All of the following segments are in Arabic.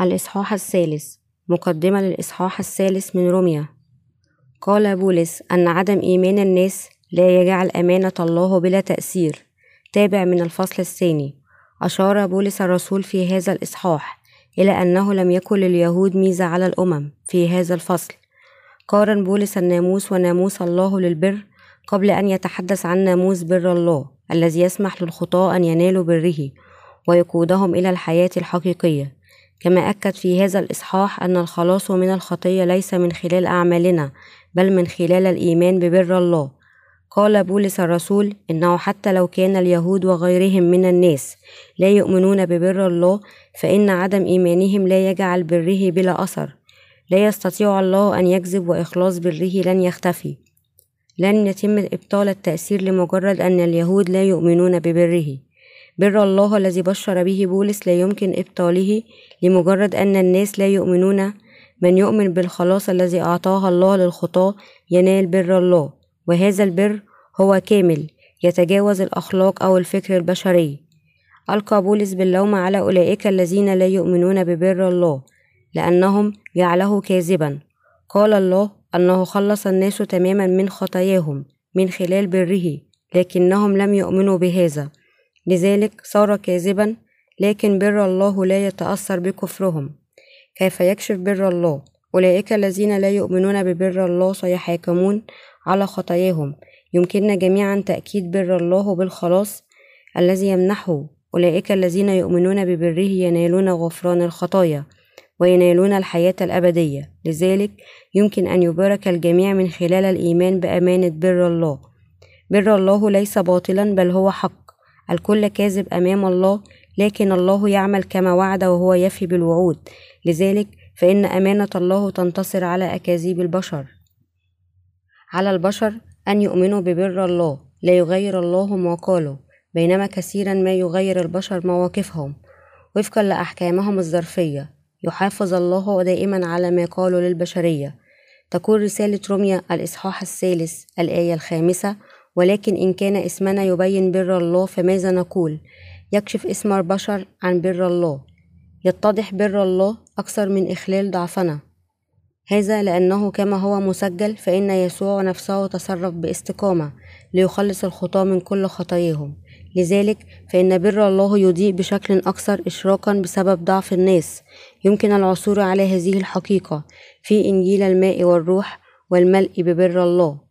الإصحاح الثالث مقدمة للإصحاح الثالث من روميا قال بولس أن عدم إيمان الناس لا يجعل أمانة الله بلا تأثير. تابع من الفصل الثاني. أشار بولس الرسول في هذا الإصحاح إلى أنه لم يكن لليهود ميزة على الأمم في هذا الفصل. قارن بولس الناموس وناموس الله للبر قبل أن يتحدث عن ناموس بر الله الذي يسمح للخطاة أن ينالوا بره ويقودهم إلى الحياة الحقيقية. كما أكد في هذا الإصحاح أن الخلاص من الخطية ليس من خلال أعمالنا بل من خلال الإيمان ببر الله. قال بولس الرسول إنه حتى لو كان اليهود وغيرهم من الناس لا يؤمنون ببر الله فإن عدم إيمانهم لا يجعل بره بلا أثر. لا يستطيع الله أن يكذب وإخلاص بره لن يختفي. لن يتم إبطال التأثير لمجرد أن اليهود لا يؤمنون ببره. بر الله الذي بشر به بولس لا يمكن إبطاله لمجرد أن الناس لا يؤمنون من يؤمن بالخلاص الذي أعطاه الله للخطاة ينال بر الله. وهذا البر هو كامل يتجاوز الأخلاق أو الفكر البشري. ألقى بولس باللوم على أولئك الذين لا يؤمنون ببر الله لأنهم جعله كاذبا. قال الله أنه خلص الناس تماما من خطاياهم من خلال بره لكنهم لم يؤمنوا بهذا. لذلك صار كاذبا لكن بر الله لا يتأثر بكفرهم. كيف يكشف بر الله؟ أولئك الذين لا يؤمنون ببر الله سيحاكمون على خطاياهم. يمكننا جميعا تأكيد بر الله بالخلاص الذي يمنحه. أولئك الذين يؤمنون ببره ينالون غفران الخطايا وينالون الحياة الأبدية. لذلك يمكن أن يبارك الجميع من خلال الإيمان بأمانة بر الله. بر الله ليس باطلا بل هو حق. الكل كاذب أمام الله لكن الله يعمل كما وعد وهو يفي بالوعود. لذلك فإن أمانة الله تنتصر على أكاذيب البشر. على البشر أن يؤمنوا ببر الله لا يغير الله ما قالوا بينما كثيرا ما يغير البشر مواقفهم. وفقا لأحكامهم الظرفية يحافظ الله دائما على ما قالوا للبشرية. تقول رسالة روميا الإصحاح الثالث الآية الخامسة ولكن إن كان اسمنا يبين بر الله فماذا نقول؟ يكشف اسم البشر عن بر الله. يتضح بر الله أكثر من إخلال ضعفنا. هذا لأنه كما هو مسجل فإن يسوع نفسه تصرف باستقامة ليخلص الخطاة من كل خطاياهم. لذلك فإن بر الله يضيء بشكل أكثر إشراقا بسبب ضعف الناس. يمكن العثور على هذه الحقيقة في إنجيل الماء والروح والملء ببر الله.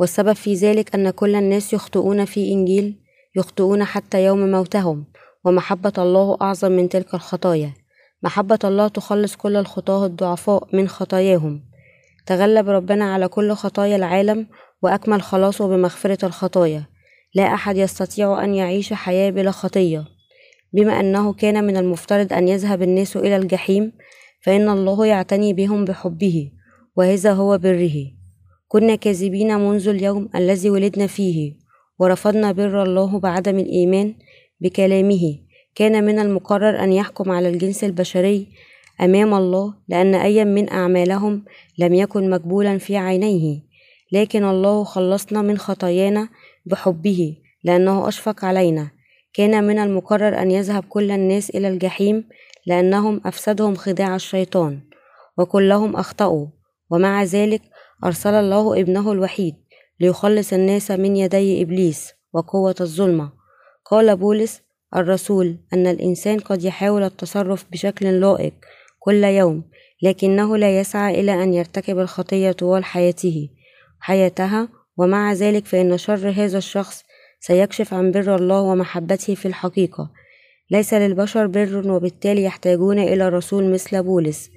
والسبب في ذلك أن كل الناس يخطئون في إنجيل يخطئون حتى يوم موتهم. ومحبة الله أعظم من تلك الخطايا. محبة الله تخلص كل الخطاة الضعفاء من خطاياهم. تغلب ربنا على كل خطايا العالم وأكمل خلاصه بمغفرة الخطايا. لا أحد يستطيع أن يعيش حياة بلا خطية. بما أنه كان من المفترض أن يذهب الناس إلى الجحيم فإن الله يعتني بهم بحبه وهذا هو بره. كنا كاذبين منذ اليوم الذي ولدنا فيه ورفضنا بر الله بعدم الإيمان بكلامه. كان من المقرر أن يحكم على الجنس البشري أمام الله لأن أي من أعمالهم لم يكن مقبولا في عينيه. لكن الله خلصنا من خطايانا بحبه لأنه أشفق علينا. كان من المقرر أن يذهب كل الناس إلى الجحيم لأنهم أفسدهم خداع الشيطان وكلهم أخطأوا. ومع ذلك أرسل الله ابنه الوحيد ليخلص الناس من يدي إبليس وقوة الظلمة. قال بولس الرسول أن الإنسان قد يحاول التصرف بشكل لائق كل يوم لكنه لا يسعى إلى أن يرتكب الخطية طوال حياته حياتها ومع ذلك فإن شر هذا الشخص سيكشف عن بر الله ومحبته في الحقيقة. ليس للبشر بر وبالتالي يحتاجون إلى رسول مثل بولس.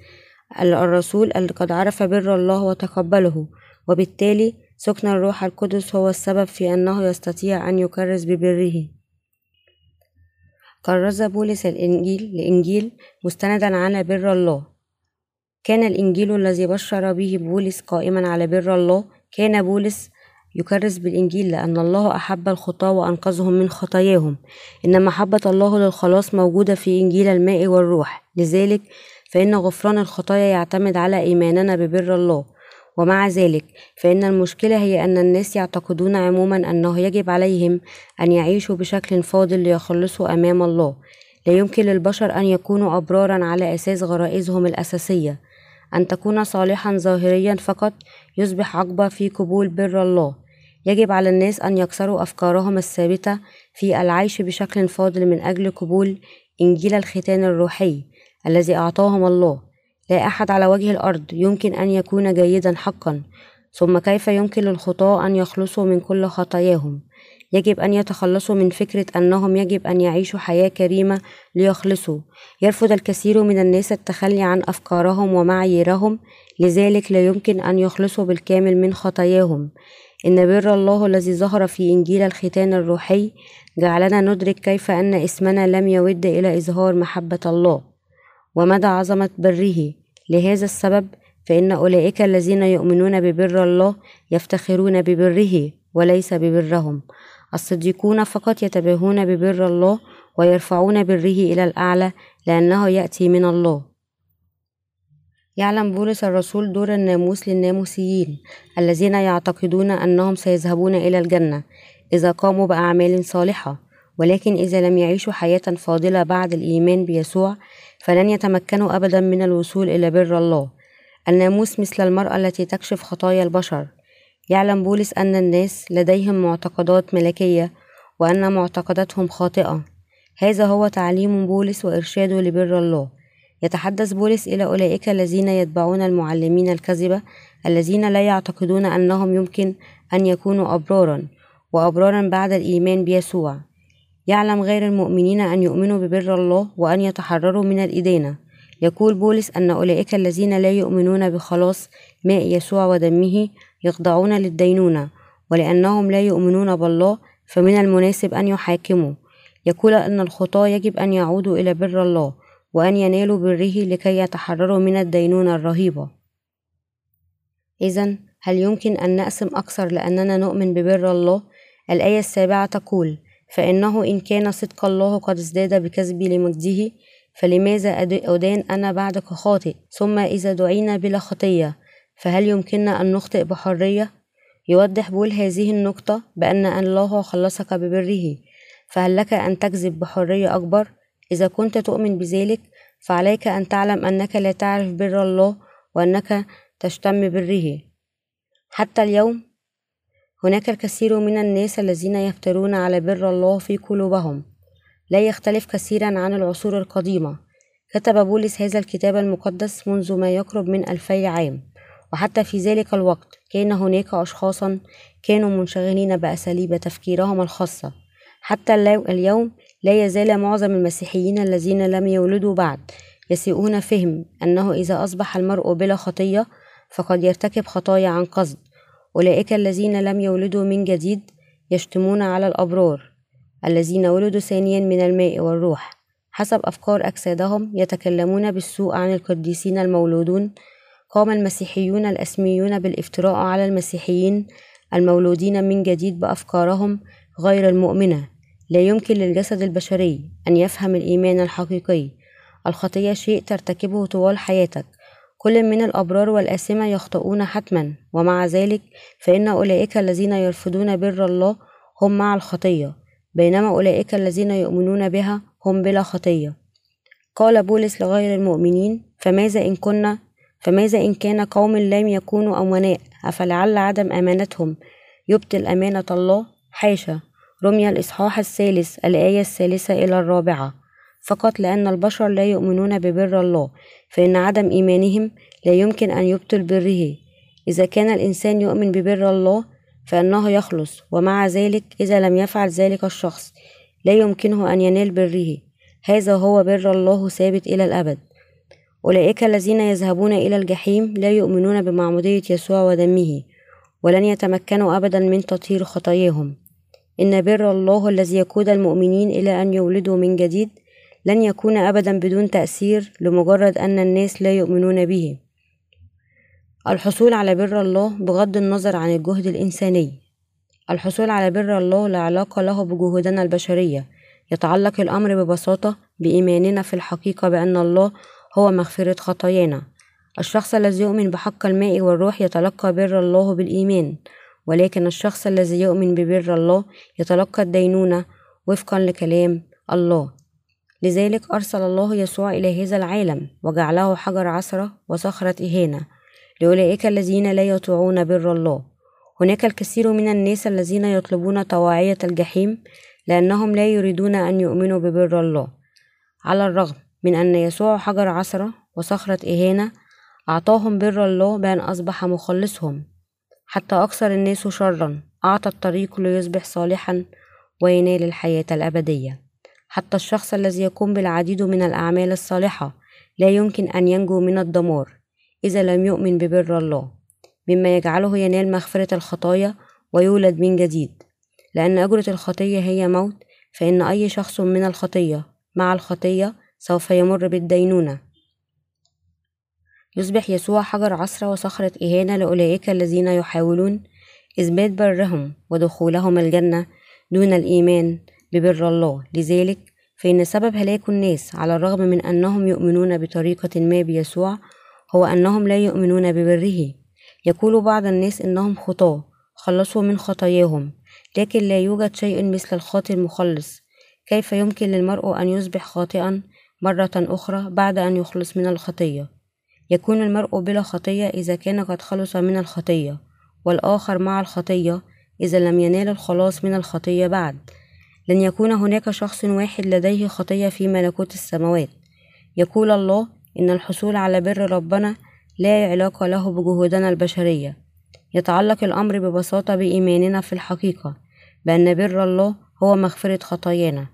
الرسول قد عرف بر الله وتقبله وبالتالي سكن الروح القدس هو السبب في أنه يستطيع أن يكرس ببره. كرز بولس الإنجيل لإنجيل مستندا على بر الله. كان الإنجيل الذي بشر به بولس قائما على بر الله كان بولس يكرس بالإنجيل لأن الله أحب الخطاة وأنقذهم من خطاياهم. إن محبة الله للخلاص موجودة في إنجيل الماء والروح. لذلك فإن غفران الخطايا يعتمد على إيماننا ببر الله. ومع ذلك فإن المشكلة هي أن الناس يعتقدون عموما أنه يجب عليهم أن يعيشوا بشكل فاضل ليخلصوا أمام الله. لا يمكن للبشر أن يكونوا أبرارا على أساس غرائزهم الأساسية. أن تكون صالحا ظاهريا فقط يصبح عقبة في قبول بر الله. يجب على الناس أن يكسروا أفكارهم الثابتة في العيش بشكل فاضل من أجل قبول إنجيل الختان الروحي. الذي أعطاهم الله. لا أحد على وجه الأرض يمكن أن يكون جيدا حقا ثم كيف يمكن للخطاة أن يخلصوا من كل خطاياهم؟ يجب أن يتخلصوا من فكرة أنهم يجب أن يعيشوا حياة كريمة ليخلصوا. يرفض الكثير من الناس التخلي عن أفكارهم ومعاييرهم لذلك لا يمكن أن يخلصوا بالكامل من خطاياهم. إن بر الله الذي ظهر في إنجيل الختان الروحي جعلنا ندرك كيف أن اسمنا لم يود إلى إظهار محبة الله. ومدى عظمة بره. لهذا السبب فإن أولئك الذين يؤمنون ببر الله يفتخرون ببره وليس ببرهم. الصديقون فقط يتباهون ببر الله ويرفعون بره إلى الأعلى لأنه يأتي من الله. يعلم بولس الرسول دور الناموس للناموسيين الذين يعتقدون أنهم سيذهبون إلى الجنة إذا قاموا بأعمال صالحة ولكن إذا لم يعيشوا حياة فاضلة بعد الإيمان بيسوع فلن يتمكنوا أبدا من الوصول إلى بر الله. الناموس مثل المرأة التي تكشف خطايا البشر. يعلم بولس أن الناس لديهم معتقدات ملكية وأن معتقداتهم خاطئة. هذا هو تعليم بولس وإرشاده لبر الله. يتحدث بولس إلى أولئك الذين يتبعون المعلمين الكذبة الذين لا يعتقدون أنهم يمكن أن يكونوا أبرارا وأبرارا بعد الإيمان بيسوع. يعلم غير المؤمنين أن يؤمنوا ببر الله وأن يتحرروا من الإدانة. يقول بولس أن أولئك الذين لا يؤمنون بخلاص ماء يسوع ودمه يخضعون للدينونة ولأنهم لا يؤمنون بالله فمن المناسب أن يحاكموا. يقول أن الخطاة يجب أن يعودوا إلى بر الله وأن ينالوا بره لكي يتحرروا من الدينونة الرهيبة. إذا هل يمكن أن نقسم أكثر لأننا نؤمن ببر الله؟ الآية السابعة تقول فإنه إن كان صدق الله قد ازداد بكذبي لمجده فلماذا أدان أنا بعدك خاطئ ثم إذا دعينا بلا خطية فهل يمكننا أن نخطئ بحرية؟ يوضح بول هذه النقطة بأن الله خلصك ببره فهل لك أن تكذب بحرية أكبر؟ إذا كنت تؤمن بذلك فعليك أن تعلم أنك لا تعرف بر الله وأنك تشتم بره حتى اليوم هناك الكثير من الناس الذين يفترون على بر الله في قلوبهم. لا يختلف كثيرا عن العصور القديمة. كتب بولس هذا الكتاب المقدس منذ ما يقرب من ألفي عام. وحتى في ذلك الوقت كان هناك أشخاصا كانوا منشغلين بأساليب تفكيرهم الخاصة. حتى اليوم لا يزال معظم المسيحيين الذين لم يولدوا بعد يسيئون فهم أنه إذا أصبح المرء بلا خطية فقد يرتكب خطايا عن قصد. أولئك الذين لم يولدوا من جديد يشتمون على الأبرار الذين ولدوا ثانيا من الماء والروح. حسب أفكار أجسادهم يتكلمون بالسوء عن القديسين المولودون قام المسيحيون الأسميون بالافتراء على المسيحيين المولودين من جديد بأفكارهم غير المؤمنة. لا يمكن للجسد البشري أن يفهم الإيمان الحقيقي. الخطية شيء ترتكبه طوال حياتك. كل من الأبرار والآثمة يخطئون حتما ومع ذلك فإن أولئك الذين يرفضون بر الله هم مع الخطية بينما أولئك الذين يؤمنون بها هم بلا خطية. قال بولس لغير المؤمنين فماذا إن كنا فماذا إن كان قوم لم يكونوا أمناء أفلعل عدم أمانتهم؟ يبطل أمانة الله؟ حاشا. رمي الإصحاح الثالث الآية الثالثة إلى الرابعة. فقط لأن البشر لا يؤمنون ببر الله فإن عدم إيمانهم لا يمكن أن يبطل بره. إذا كان الإنسان يؤمن ببر الله فإنه يخلص ومع ذلك إذا لم يفعل ذلك الشخص لا يمكنه أن ينال بره. هذا هو بر الله ثابت إلى الأبد. أولئك الذين يذهبون إلى الجحيم لا يؤمنون بمعمودية يسوع ودمه ولن يتمكنوا أبدا من تطهير خطاياهم. إن بر الله الذي يقود المؤمنين إلى أن يولدوا من جديد لن يكون أبدا بدون تأثير لمجرد أن الناس لا يؤمنون به. الحصول على بر الله بغض النظر عن الجهد الإنساني. الحصول على بر الله لا علاقة له بجهودنا البشرية. يتعلق الأمر ببساطة بإيماننا في الحقيقة بأن الله هو مغفرة خطايانا. الشخص الذي يؤمن بحق الماء والروح يتلقى بر الله بالإيمان ولكن الشخص الذي يؤمن ببر الله يتلقى الدينونة وفقا لكلام الله. لذلك أرسل الله يسوع إلى هذا العالم وجعله حجر عثرة وصخرة إهانة لأولئك الذين لا يطيعون بر الله. هناك الكثير من الناس الذين يطلبون طواعية الجحيم لأنهم لا يريدون أن يؤمنوا ببر الله. على الرغم من أن يسوع حجر عثرة وصخرة إهانة أعطاهم بر الله بأن أصبح مخلصهم. حتى أكثر الناس شرا أعطى الطريق ليصبح صالحا وينال الحياة الأبدية. حتى الشخص الذي يقوم بالعديد من الأعمال الصالحة لا يمكن أن ينجو من الدمار إذا لم يؤمن ببر الله مما يجعله ينال مغفرة الخطايا ويولد من جديد. لأن أجرة الخطية هي موت فإن أي شخص من الخطية مع الخطية سوف يمر بالدينونة. يصبح يسوع حجر عثرة وصخرة إهانة لأولئك الذين يحاولون إثبات برهم ودخولهم الجنة دون الإيمان ببر الله. لذلك فإن سبب هلاك الناس على الرغم من أنهم يؤمنون بطريقة ما بيسوع هو أنهم لا يؤمنون ببره. يقول بعض الناس إنهم خطاة خلصوا من خطاياهم لكن لا يوجد شيء مثل الخاطئ المخلص كيف يمكن للمرء أن يصبح خاطئا مرة أخرى بعد أن يخلص من الخطية؟ يكون المرء بلا خطية إذا كان قد خلص من الخطية والآخر مع الخطية إذا لم ينال الخلاص من الخطية بعد. لن يكون هناك شخص واحد لديه خطية في ملكوت السماوات. يقول الله إن الحصول على بر ربنا لا علاقة له بجهودنا البشرية. يتعلق الأمر ببساطة بإيماننا في الحقيقة بأن بر الله هو مغفرة خطايانا.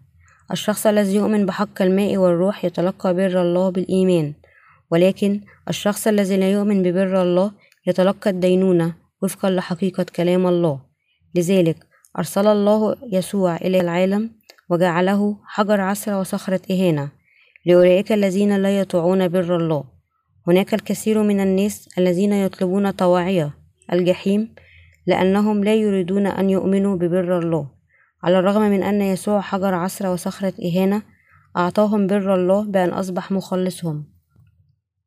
الشخص الذي يؤمن بحق الماء والروح يتلقى بر الله بالإيمان ولكن الشخص الذي لا يؤمن ببر الله يتلقى الدينونة وفقا لحقيقة كلام الله. لذلك أرسل الله يسوع إلى العالم وجعله حجر عسر وصخرة إهانة لأولئك الذين لا يطيعون بر الله. هناك الكثير من الناس الذين يطلبون طواعية الجحيم لأنهم لا يريدون أن يؤمنوا ببر الله. على الرغم من أن يسوع حجر عسر وصخرة إهانة أعطاهم بر الله بأن أصبح مخلصهم.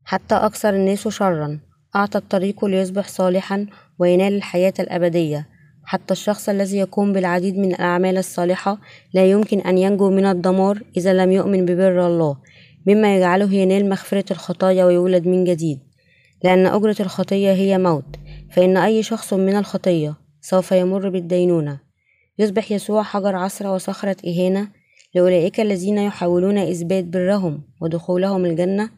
حتى أكثر الناس شرا أعطى الطريق ليصبح صالحا وينال الحياة الأبدية. حتى الشخص الذي يقوم بالعديد من الأعمال الصالحة لا يمكن أن ينجو من الدمار إذا لم يؤمن ببر الله مما يجعله ينال مغفرة الخطايا ويولد من جديد. لأن أجرة الخطية هي موت فإن أي شخص من الخطية سوف يمر بالدينونة. يصبح يسوع حجر عثرة وصخرة إهانة لأولئك الذين يحاولون إثبات برهم ودخولهم الجنة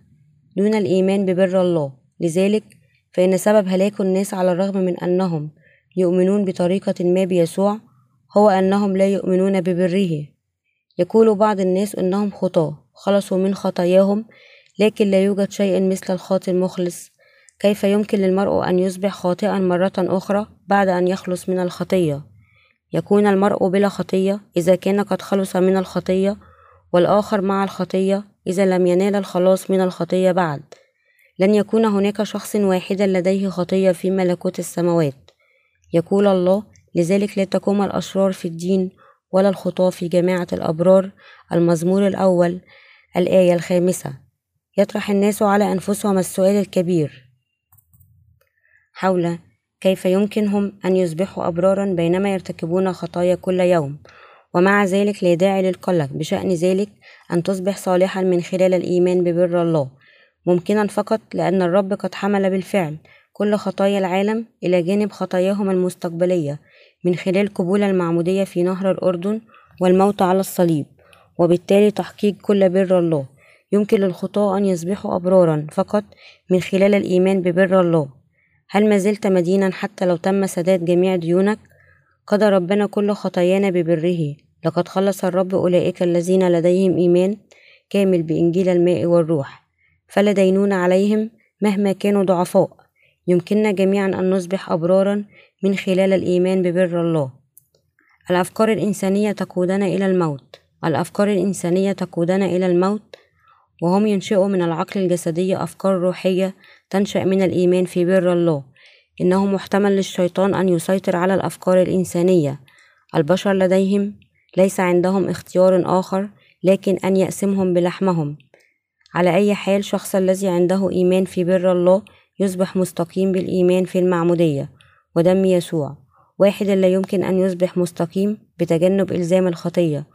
دون الإيمان ببر الله. لذلك فإن سبب هلاك الناس على الرغم من أنهم يؤمنون بطريقة ما بيسوع هو أنهم لا يؤمنون ببره. يقول بعض الناس إنهم خطاة خلصوا من خطاياهم لكن لا يوجد شيء مثل الخاطئ المخلص. كيف يمكن للمرء أن يصبح خاطئا مرة أخرى بعد أن يخلص من الخطية؟ يكون المرء بلا خطية إذا كان قد خلص من الخطية والآخر مع الخطية إذا لم ينال الخلاص من الخطية بعد. لن يكون هناك شخص واحد لديه خطية في ملكوت السماوات. يقول الله لذلك لا تقوم الأشرار في الدين ولا الخطاة في جماعة الأبرار المزمور الأول الآية الخامسة. يطرح الناس على أنفسهم السؤال الكبير حول كيف يمكنهم أن يصبحوا أبرارا بينما يرتكبون خطايا كل يوم؟ ومع ذلك لا داعي للقلق بشأن ذلك أن تصبح صالحا من خلال الإيمان ببر الله ممكنا فقط لأن الرب قد حمل بالفعل كل خطايا العالم إلى جانب خطاياهم المستقبلية من خلال قبول المعمودية في نهر الأردن والموت على الصليب وبالتالي تحقيق كل بر الله. يمكن للخطاة أن يصبحوا أبرارا فقط من خلال الإيمان ببر الله. هل ما زلت مدينا حتى لو تم سداد جميع ديونك؟ قضى ربنا كل خطايانا ببره. لقد خلص الرب أولئك الذين لديهم إيمان كامل بإنجيل الماء والروح فلا دينون عليهم مهما كانوا ضعفاء. يمكننا جميعا أن نصبح أبرارا من خلال الإيمان ببر الله. الأفكار الإنسانية تقودنا إلى الموت. الأفكار الإنسانية تقودنا إلى الموت وهم ينشئوا من العقل الجسدي أفكار روحية تنشأ من الإيمان في بر الله. إنه محتمل للشيطان أن يسيطر على الأفكار الإنسانية. البشر لديهم ليس عندهم اختيار آخر لكن أن يقسمهم بلحمهم. على أي حال شخص الذي عنده إيمان في بر الله يصبح مستقيم بالإيمان في المعمودية ودم يسوع. واحد لا يمكن أن يصبح مستقيم بتجنب إلزام الخطية.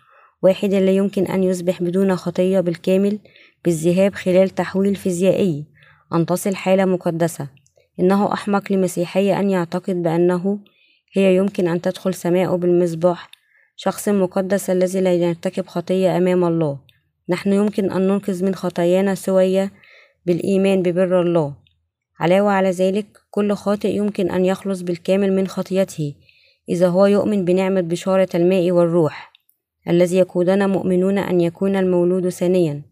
واحد لا يمكن أن يصبح بدون خطية بالكامل بالذهاب خلال تحويل فيزيائي. أن تصل حالة مقدسة. إنه أحمق لمسيحي أن يعتقد بأنه هي يمكن أن تدخل سماءه بالمصباح. شخص مقدس الذي لا يرتكب خطية أمام الله. نحن يمكن أن ننقذ من خطايانا سوية بالإيمان ببر الله. علاوة على ذلك كل خاطئ يمكن أن يخلص بالكامل من خطيته إذا هو يؤمن بنعمة بشارة الماء والروح الذي يقودنا مؤمنون أن يكون المولود ثانيا.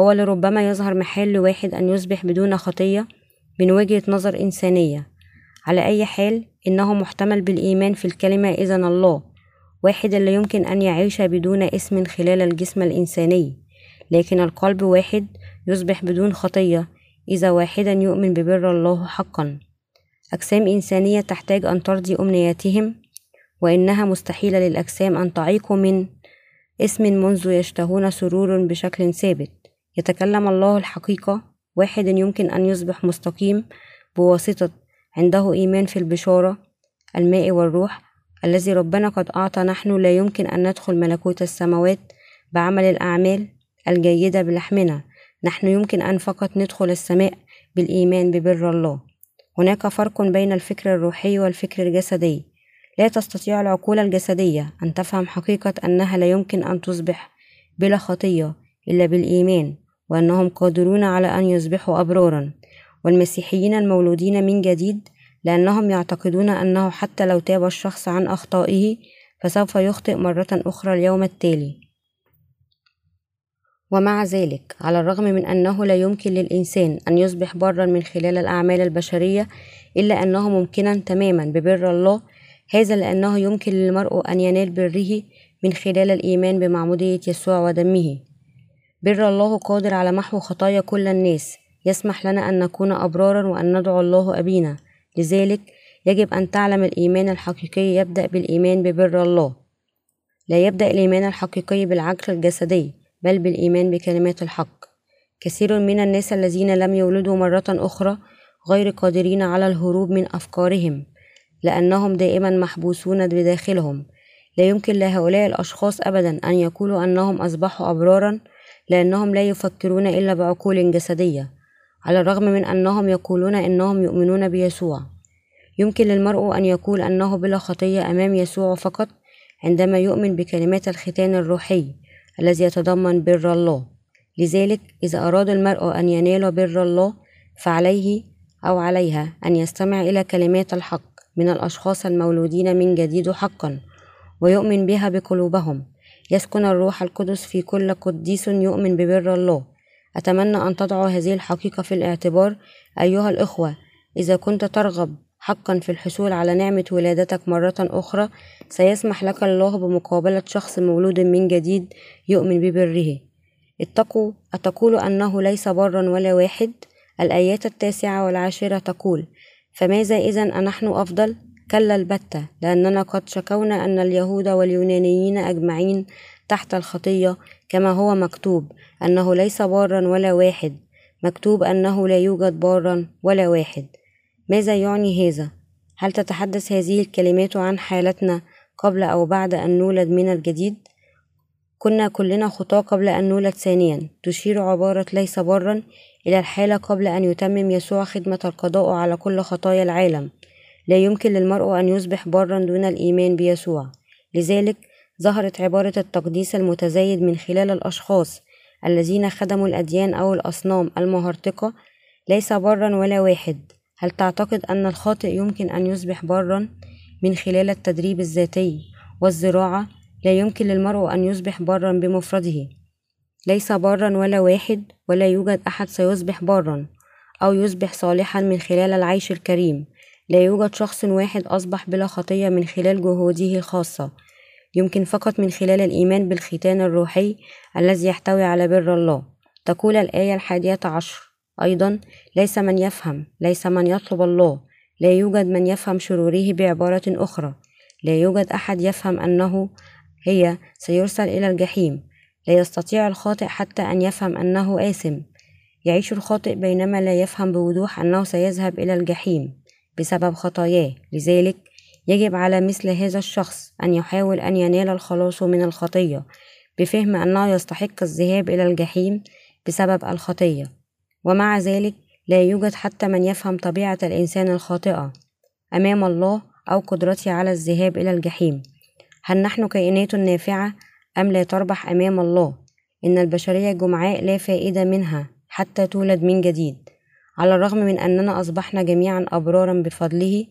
هو لربما يظهر محال لواحد أن يصبح بدون خطية من وجهة نظر إنسانية. على أي حال إنه محتمل بالإيمان في الكلمة إذن الله واحد لا يمكن أن يعيش بدون اسم خلال الجسم الإنساني لكن القلب واحد يصبح بدون خطية إذا واحدا يؤمن ببر الله حقا. أجسام إنسانية تحتاج أن ترضي أمنياتهم وإنها مستحيلة للأجسام أن تعيق من اسم منذ يشتهون سرور بشكل ثابت. يتكلم الله الحقيقة واحد يمكن أن يصبح مستقيم بواسطة عنده إيمان في البشارة الماء والروح الذي ربنا قد أعطى نحن لا يمكن أن ندخل ملكوت السماوات بعمل الأعمال الجيدة بلحمنا. نحن يمكن أن فقط ندخل السماء بالإيمان ببر الله. هناك فرق بين الفكر الروحي والفكر الجسدي. لا تستطيع العقول الجسدية أن تفهم حقيقة أنها لا يمكن أن تصبح بلا خطية إلا بالإيمان وأنهم قادرون على أن يصبحوا أبرارا. والمسيحيين المولودين من جديد لأنهم يعتقدون أنه حتى لو تاب الشخص عن أخطائه فسوف يخطئ مرة أخرى اليوم التالي. ومع ذلك على الرغم من أنه لا يمكن للإنسان أن يصبح برا من خلال الأعمال البشرية إلا أنه ممكنا تماما ببر الله هذا لأنه يمكن للمرء أن ينال بره من خلال الإيمان بمعمودية يسوع ودمه. بر الله قادر على محو خطايا كل الناس يسمح لنا أن نكون أبرارا وأن ندعو الله أبينا. لذلك يجب أن تعلم الإيمان الحقيقي يبدأ بالإيمان ببر الله. لا يبدأ الإيمان الحقيقي بالعقل الجسدي. بل بالإيمان بكلمات الحق. كثير من الناس الذين لم يولدوا مرة أخرى غير قادرين على الهروب من أفكارهم لأنهم دائما محبوسون بداخلهم. لا يمكن لهؤلاء الأشخاص أبدا أن يقولوا أنهم أصبحوا أبرارا لأنهم لا يفكرون إلا بعقول جسدية على الرغم من أنهم يقولون أنهم يؤمنون بيسوع. يمكن للمرء أن يقول أنه بلا خطية أمام يسوع فقط عندما يؤمن بكلمات الختان الروحي. الذي يتضمن بر الله. لذلك إذا أراد المرء أن ينال بر الله فعليه أو عليها أن يستمع إلى كلمات الحق من الأشخاص المولودين من جديد حقا ويؤمن بها بقلوبهم. يسكن الروح القدس في كل قديس يؤمن ببر الله. أتمنى أن تضعوا هذه الحقيقة في الاعتبار أيها الإخوة إذا كنت ترغب حقا في الحصول على نعمة ولادتك مرة أخرى سيسمح لك الله بمقابلة شخص مولود من جديد يؤمن ببره. اتقوا أتقول أنه ليس برا ولا واحد؟ الآيات التاسعة والعاشرة تقول فماذا إذا أنحن أفضل؟ كلا البتة لأننا قد شكونا أن اليهود واليونانيين أجمعين تحت الخطية كما هو مكتوب أنه ليس بارا ولا واحد. مكتوب أنه لا يوجد بارا ولا واحد. ماذا يعني هذا؟ هل تتحدث هذه الكلمات عن حالتنا قبل أو بعد أن نولد من الجديد؟ كنا كلنا خطاة قبل أن نولد ثانيا. تشير عبارة ليس برا إلى الحالة قبل أن يتمم يسوع خدمة القضاء على كل خطايا العالم. لا يمكن للمرء أن يصبح برا دون الإيمان بيسوع. لذلك ظهرت عبارة التقديس المتزايد من خلال الأشخاص الذين خدموا الأديان أو الأصنام المهرطقة ليس برا ولا واحد. هل تعتقد أن الخاطئ يمكن أن يصبح برا من خلال التدريب الذاتي والزراعة؟ لا يمكن للمرء أن يصبح برا بمفرده. ليس برا ولا واحد ولا يوجد أحد سيصبح برا أو يصبح صالحا من خلال العيش الكريم. لا يوجد شخص واحد أصبح بلا خطية من خلال جهوده الخاصة. يمكن فقط من خلال الإيمان بالختان الروحي الذي يحتوي على بر الله. تقول الآية الحادية عشر. أيضا ليس من يفهم ليس من يطلب الله لا يوجد من يفهم شروره بعبارة أخرى لا يوجد أحد يفهم أنه هي سيرسل إلى الجحيم لا يستطيع الخاطئ حتى أن يفهم أنه آثم. يعيش الخاطئ بينما لا يفهم بوضوح أنه سيذهب إلى الجحيم. بسبب خطاياه. لذلك يجب على مثل هذا الشخص أن يحاول أن ينال الخلاص من الخطية بفهم أنه يستحق الذهاب إلى الجحيم بسبب الخطية. ومع ذلك لا يوجد حتى من يفهم طبيعة الإنسان الخاطئة أمام الله أو قدرته على الذهاب إلى الجحيم. هل نحن كائنات نافعة أم لا تربح أمام الله؟ إن البشرية جمعاء لا فائدة منها حتى تولد من جديد. على الرغم من أننا أصبحنا جميعا أبرارا بفضله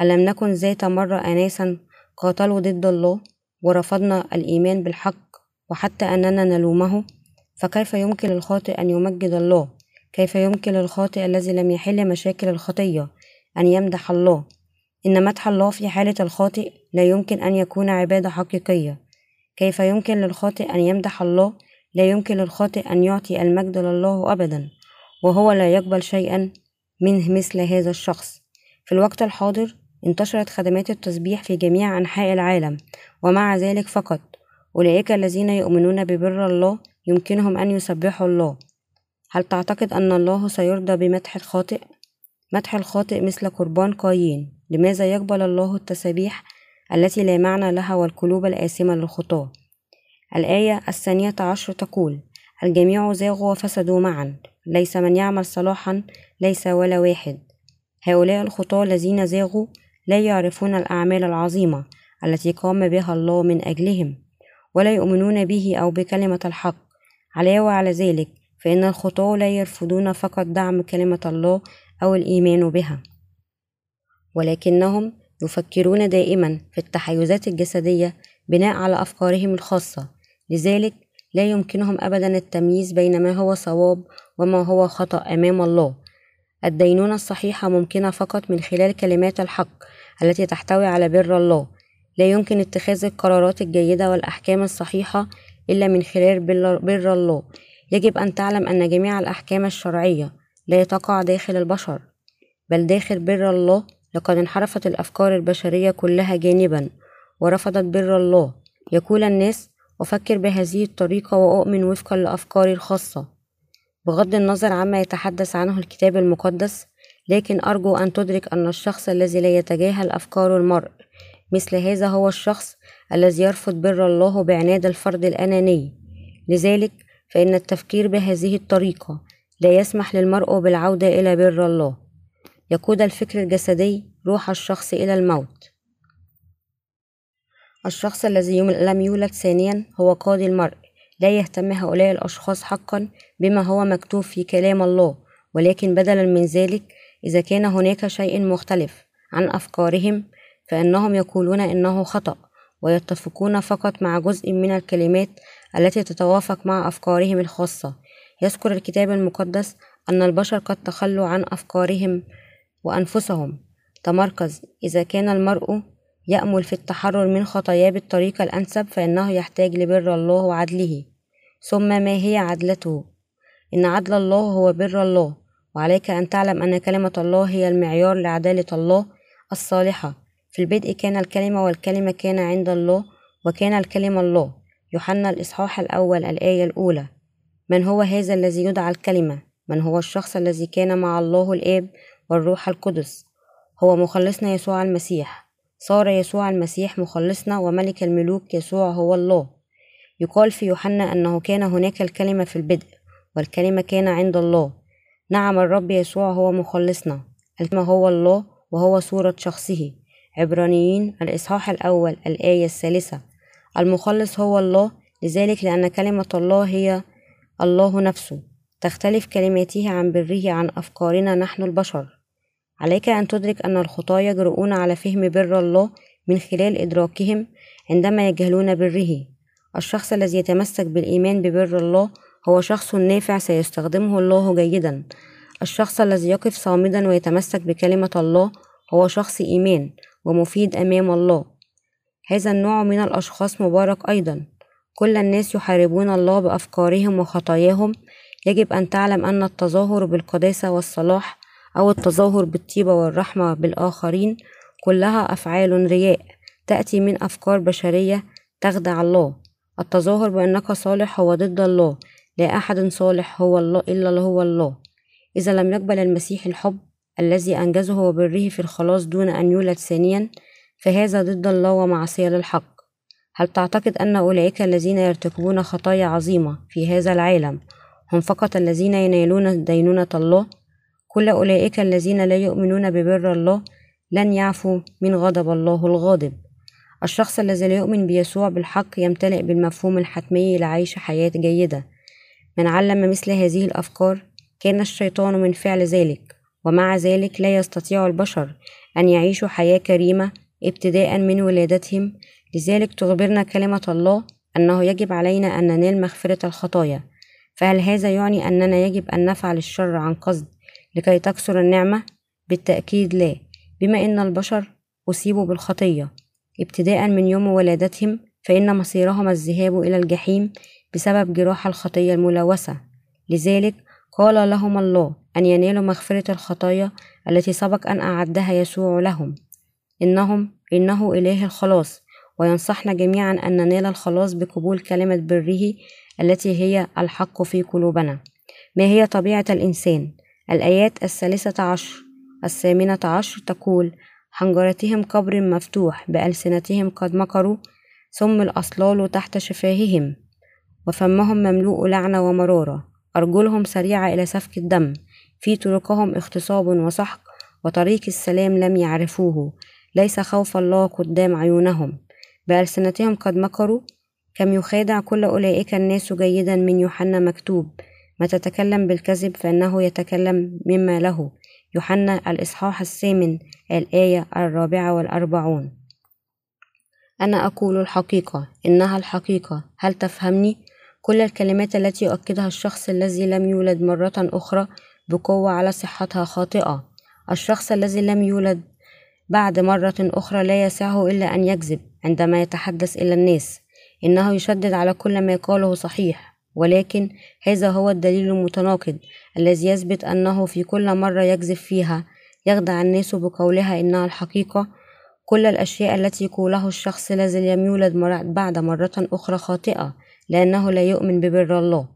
ألم نكن ذات مرة أناسا قاتلوا ضد الله ورفضنا الإيمان بالحق وحتى أننا نلومه؟ فكيف يمكن للخاطئ أن يمجد الله كيف يمكن للخاطئ الذي لم يحل مشاكل الخطية أن يمدح الله؟ إن مدح الله في حالة الخاطئ لا يمكن أن يكون عبادة حقيقية. كيف يمكن للخاطئ أن يمدح الله؟ لا يمكن للخاطئ أن يعطي المجد لله أبدا وهو لا يقبل شيئا منه مثل هذا الشخص. في الوقت الحاضر انتشرت خدمات التسبيح في جميع أنحاء العالم ومع ذلك فقط. أولئك الذين يؤمنون ببر الله يمكنهم أن يسبحوا الله. هل تعتقد أن الله سيرضى بمدح الخاطئ؟ مدح الخاطئ مثل قربان قايين. لماذا يقبل الله التسابيح التي لا معنى لها والقلوب الآثمة للخطاة؟ الآية الثانية عشر تقول الجميع زاغوا وفسدوا معا. ليس من يعمل صلاحا ليس ولا واحد. هؤلاء الخطاة الذين زاغوا لا يعرفون الأعمال العظيمة التي قام بها الله من أجلهم ولا يؤمنون به أو بكلمة الحق. علاوة على ذلك فإن الخطاة لا يرفضون فقط دعم كلمة الله أو الإيمان بها ولكنهم يفكرون دائما في التحيزات الجسدية بناء على أفكارهم الخاصة. لذلك لا يمكنهم أبدا التمييز بين ما هو صواب وما هو خطأ أمام الله. الدينونة الصحيحة ممكنة فقط من خلال كلمات الحق التي تحتوي على بر الله. لا يمكن اتخاذ القرارات الجيدة والأحكام الصحيحة إلا من خلال بر الله. يجب أن تعلم أن جميع الأحكام الشرعية لا تقع داخل البشر بل داخل بر الله لقد انحرفت الأفكار البشرية كلها جانبا ورفضت بر الله. يقول الناس أفكر بهذه الطريقة وأؤمن وفقا لأفكاري الخاصة. بغض النظر عما يتحدث عنه الكتاب المقدس لكن أرجو أن تدرك أن الشخص الذي لا يتجاهل أفكار المرء مثل هذا هو الشخص الذي يرفض بر الله بعناد الفرد الأناني. لذلك فإن التفكير بهذه الطريقة لا يسمح للمرء بالعودة إلى بر الله. يقود الفكر الجسدي روح الشخص إلى الموت. الشخص الذي لم يولد ثانيا هو قاضي المرء. لا يهتم هؤلاء الأشخاص حقا بما هو مكتوب في كلام الله ولكن بدلا من ذلك إذا كان هناك شيء مختلف عن أفكارهم فإنهم يقولون إنه خطأ ويتفقون فقط مع جزء من الكلمات التي تتوافق مع أفكارهم الخاصة. يذكر الكتاب المقدس أن البشر قد تخلوا عن أفكارهم وأنفسهم. تمركز إذا كان المرء يأمل في التحرر من خطاياه بالطريقة الأنسب فإنه يحتاج لبر الله وعدله. ثم ما هي عدلته؟ إن عدل الله هو بر الله وعليك أن تعلم أن كلمة الله هي المعيار لعدالة الله الصالحة. في البدء كان الكلمة والكلمة كان عند الله وكان الكلمة الله. يوحنا الإصحاح الأول الآية الأولى من هو هذا الذي يدعى الكلمة؟ من هو الشخص الذي كان مع الله الآب والروح القدس؟ هو مخلصنا يسوع المسيح. صار يسوع المسيح مخلصنا وملك الملوك يسوع هو الله. يقال في يوحنا أنه كان هناك الكلمة في البدء والكلمة كان عند الله. نعم الرب يسوع هو مخلصنا. الكلمة هو الله وهو صورة شخصه. عبرانيين الإصحاح الأول الآية الثالثة المخلص هو الله لذلك لأن كلمة الله هي الله نفسه. تختلف كلماته عن بره عن أفكارنا نحن البشر. عليك أن تدرك أن الخطاة يجرؤون على فهم بر الله من خلال إدراكهم عندما يجهلون بره الشخص الذي يتمسك بالإيمان ببر الله هو شخص نافع سيستخدمه الله جيدا. الشخص الذي يقف صامدا ويتمسك بكلمة الله هو شخص إيمان ومفيد أمام الله. هذا النوع من الأشخاص مبارك أيضا. كل الناس يحاربون الله بأفكارهم وخطاياهم. يجب أن تعلم أن التظاهر بالقداسة والصلاح أو التظاهر بالطيبة والرحمة بالآخرين كلها أفعال رياء تأتي من أفكار بشرية تخدع الله. التظاهر بأنك صالح هو ضد الله. لا أحد صالح هو الله إلا هو الله. إذا لم يقبل المسيح الحب الذي أنجزه وبره في الخلاص دون أن يولد ثانيا فهذا ضد الله ومعصية للحق. هل تعتقد أن أولئك الذين يرتكبون خطايا عظيمة في هذا العالم هم فقط الذين ينالون دينونة الله؟ كل أولئك الذين لا يؤمنون ببر الله لن يعفوا من غضب الله الغاضب. الشخص الذي لا يؤمن بيسوع بالحق يمتلئ بالمفهوم الحتمي لعيش حياة جيدة. من علم مثل هذه الأفكار كان الشيطان من فعل ذلك ومع ذلك لا يستطيع البشر أن يعيشوا حياة كريمة ابتداء من ولادتهم. لذلك تخبرنا كلمة الله أنه يجب علينا أن ننال مغفرة الخطايا. فهل هذا يعني أننا يجب أن نفعل الشر عن قصد لكي تكثر النعمة؟ بالتأكيد لا. بما أن البشر أصيبوا بالخطية. ابتداء من يوم ولادتهم فإن مصيرهم الذهاب إلى الجحيم بسبب جراح الخطية الملوثة. لذلك قال لهم الله أن ينالوا مغفرة الخطايا التي سبق أن أعدها يسوع لهم. إنهم إنه إله الخلاص وينصحنا جميعا أن ننال الخلاص بقبول كلمة بره التي هي الحق في قلوبنا. ما هي طبيعة الإنسان؟ الآيات الثالثة عشر الثامنة عشر تقول حنجرتهم قبر مفتوح بألسنتهم قد مكروا ثم الأصلال تحت شفاههم وفمهم مملوء لعنة ومرارة. أرجلهم سريعة إلى سفك الدم في طرقهم اغتصاب وسحق وطريق السلام لم يعرفوه. ليس خوف الله قدام عيونهم بألسنتهم قد مكروا. كم يخادع كل أولئك الناس جيدا من يوحنا مكتوب. ما تتكلم بالكذب فإنه يتكلم مما له. يوحنا الإصحاح الثامن الآية الرابعة والأربعون. أنا أقول الحقيقة إنها الحقيقة. هل تفهمني؟ كل الكلمات التي يؤكدها الشخص الذي لم يولد مرة أخرى بقوة على صحتها خاطئة. الشخص الذي لم يولد بعد مرة أخرى لا يسعه إلا أن يكذب عندما يتحدث إلى الناس. إنه يشدد على كل ما يقاله صحيح ولكن هذا هو الدليل المتناقض الذي يثبت أنه في كل مرة يكذب فيها يخدع الناس بقولها إنها الحقيقة. كل الأشياء التي يقولها الشخص لم يولد بعد مرة أخرى خاطئة لأنه لا يؤمن ببر الله.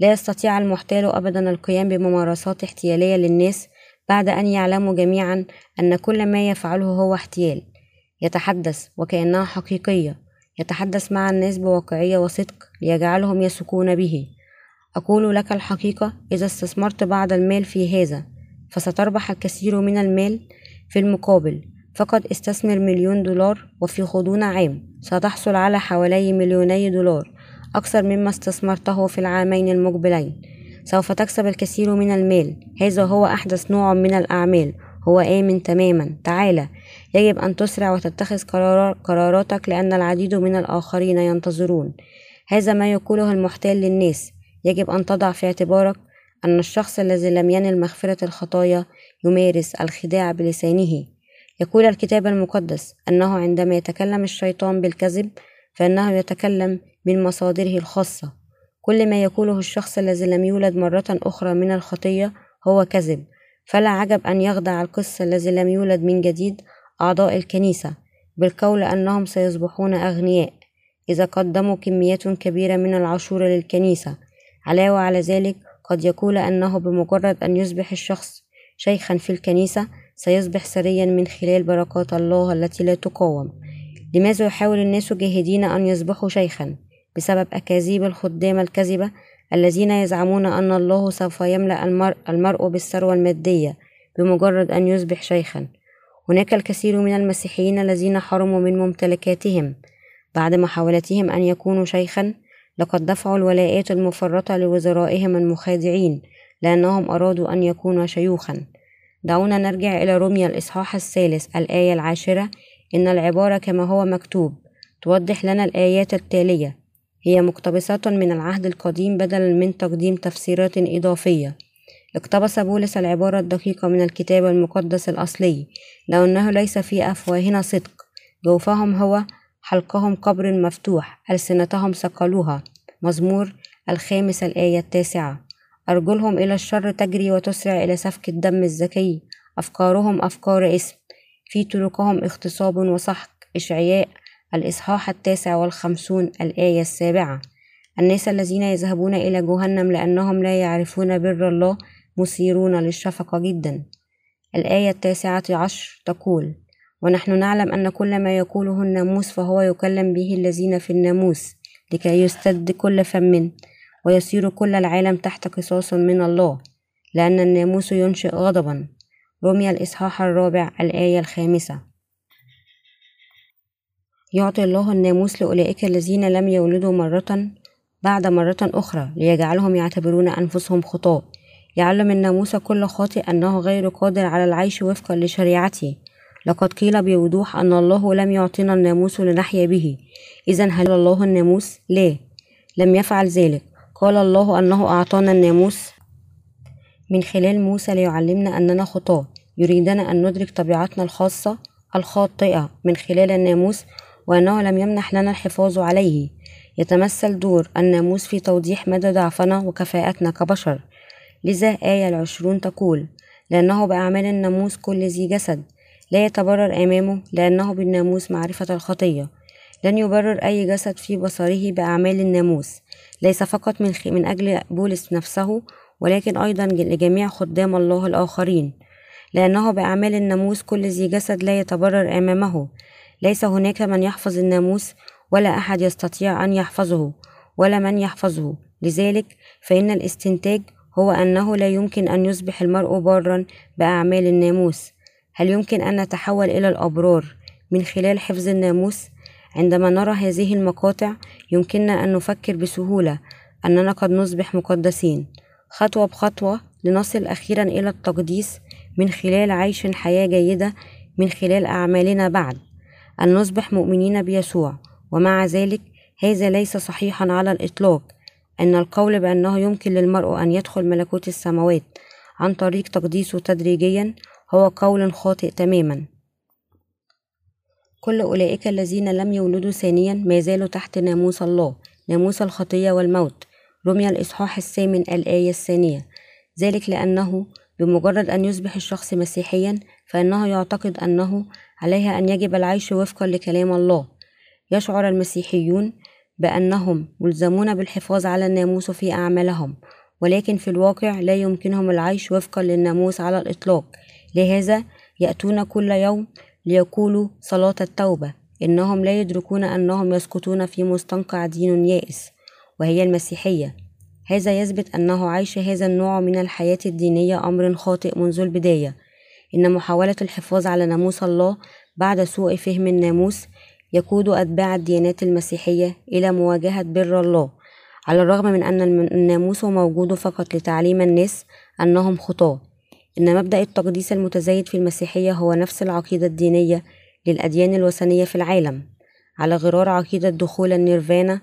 لا يستطيع المحتال أبدا القيام بممارسات احتيالية للناس بعد أن يعلموا جميعا أن كل ما يفعله هو احتيال يتحدث وكأنها حقيقية يتحدث مع الناس بواقعية وصدق ليجعلهم يثقون به. أقول لك الحقيقة إذا استثمرت بعض المال في هذا فستربح الكثير من المال في المقابل. فقد استثمر مليون دولار وفي غضون عام ستحصل على حوالي مليوني دولار أكثر مما استثمرته في العامين المقبلين. سوف تكسب الكثير من المال. هذا هو أحدث نوع من الأعمال. هو آمن تماما. تعالى يجب أن تسرع وتتخذ قراراتك لأن العديد من الآخرين ينتظرون. هذا ما يقوله المحتال للناس. يجب أن تضع في اعتبارك أن الشخص الذي لم ينل مغفرة الخطايا يمارس الخداع بلسانه. يقول الكتاب المقدس أنه عندما يتكلم الشيطان بالكذب فإنه يتكلم من مصادره الخاصة. كل ما يقوله الشخص الذي لم يولد مرة أخرى من الخطية هو كذب. فلا عجب أن يخدع القس الذي لم يولد من جديد أعضاء الكنيسة بالقول أنهم سيصبحون أغنياء إذا قدموا كميات كبيرة من العشور للكنيسة. علاوة على ذلك قد يقول أنه بمجرد أن يصبح الشخص شيخا في الكنيسة سيصبح سريا من خلال بركات الله التي لا تقاوم. لماذا يحاول الناس جاهدين أن يصبحوا شيخا؟ بسبب أكاذيب الخدام الكذبة الذين يزعمون أن الله سوف يملأ المرء, المرء بالثروة المادية بمجرد أن يصبح شيخا. هناك الكثير من المسيحيين الذين حرموا من ممتلكاتهم بعد محاولتهم أن يكونوا شيخا. لقد دفعوا الولاءات المفرطة لوزرائهم المخادعين لأنهم أرادوا أن يكونوا شيوخا. دعونا نرجع إلى روميا الإصحاح الثالث الآية العاشرة. إن العبارة كما هو مكتوب توضح لنا الآيات التالية. هي مقتبسة من العهد القديم بدلا من تقديم تفسيرات إضافية. اقتبس بولس العبارة الدقيقة من الكتاب المقدس الأصلي لأنه ليس في أفواهنا صدق. جوفهم هو حلقهم قبر مفتوح ألسنتهم صقلوها مزمور الخامس الآية التاسعة. أرجلهم إلى الشر تجري وتسرع إلى سفك الدم الزكي أفكارهم أفكار اسم. في طرقهم اغتصاب وسحق إشعياء الإصحاح التاسع والخمسون الآية السابعة. الناس الذين يذهبون إلى جهنم لأنهم لا يعرفون بر الله مثيرون للشفقة جدا. الآية التاسعة عشر تقول ونحن نعلم أن كل ما يقوله الناموس فهو يكلم به الذين في الناموس لكي يستد كل فم ويصير كل العالم تحت قصاص من الله لأن الناموس ينشئ غضبا. رمي الإصحاح الرابع الآية الخامسة. يعطي الله الناموس لأولئك الذين لم يولدوا مرة بعد مرة أخرى ليجعلهم يعتبرون أنفسهم خطاة. يعلم الناموس كل خاطئ أنه غير قادر على العيش وفقا لشريعته. لقد قيل بوضوح أن الله لم يعطينا الناموس لنحيا به. إذا هل الله الناموس؟ لا. لم يفعل ذلك. قال الله أنه أعطانا الناموس. من خلال موسى ليعلمنا أننا خطاة. يريدنا أن ندرك طبيعتنا الخاصة الخاطئة. من خلال الناموس وأنه لم يمنح لنا الحفاظ عليه. يتمثل دور الناموس في توضيح مدى ضعفنا وكفاءتنا كبشر. لذا آية العشرون تقول لأنه بأعمال الناموس كل ذي جسد. لا يتبرر أمامه لأنه بالناموس معرفة الخطية. لن يبرر أي جسد في بصره بأعمال الناموس. ليس فقط من, من أجل بولس نفسه ولكن أيضا لجميع خدام الله الآخرين. لأنه بأعمال الناموس كل ذي جسد لا يتبرر أمامه. ليس هناك من يحفظ الناموس ولا أحد يستطيع أن يحفظه ولا من يحفظه. لذلك فإن الاستنتاج هو أنه لا يمكن أن يصبح المرء بارا بأعمال الناموس. هل يمكن أن نتحول إلى الأبرار من خلال حفظ الناموس؟ عندما نرى هذه المقاطع يمكننا أن نفكر بسهولة أننا قد نصبح مقدسين. خطوة بخطوة لنصل أخيرا إلى التقديس من خلال عيش حياة جيدة من خلال أعمالنا بعد. أن نصبح مؤمنين بيسوع. ومع ذلك هذا ليس صحيحا على الإطلاق. أن القول بأنه يمكن للمرء أن يدخل ملكوت السماوات عن طريق تقديسه تدريجيا هو قول خاطئ تماما. كل أولئك الذين لم يولدوا ثانيا ما زالوا تحت ناموس الله ناموس الخطية والموت. رمي الإصحاح الثامن الآية الثانية. ذلك لأنه بمجرد أن يصبح الشخص مسيحيا فإنه يعتقد أنه عليه أن يجب العيش وفقا لكلام الله. يشعر المسيحيون بأنهم ملزمون بالحفاظ على الناموس في أعمالهم ولكن في الواقع لا يمكنهم العيش وفقا للناموس على الإطلاق. لهذا يأتون كل يوم ليقولوا صلاة التوبة إنهم لا يدركون أنهم يسقطون في مستنقع دين يائس وهي المسيحية. هذا يثبت أنه عيش هذا النوع من الحياة الدينية أمر خاطئ منذ البداية. إن محاولة الحفاظ على ناموس الله بعد سوء فهم الناموس يقود أتباع الديانات المسيحية إلى مواجهة بر الله على الرغم من أن الناموس موجود فقط لتعليم الناس أنهم خطاة. إن مبدأ التقديس المتزايد في المسيحية هو نفس العقيدة الدينية للأديان الوثنية في العالم على غرار عقيدة دخول النيرفانا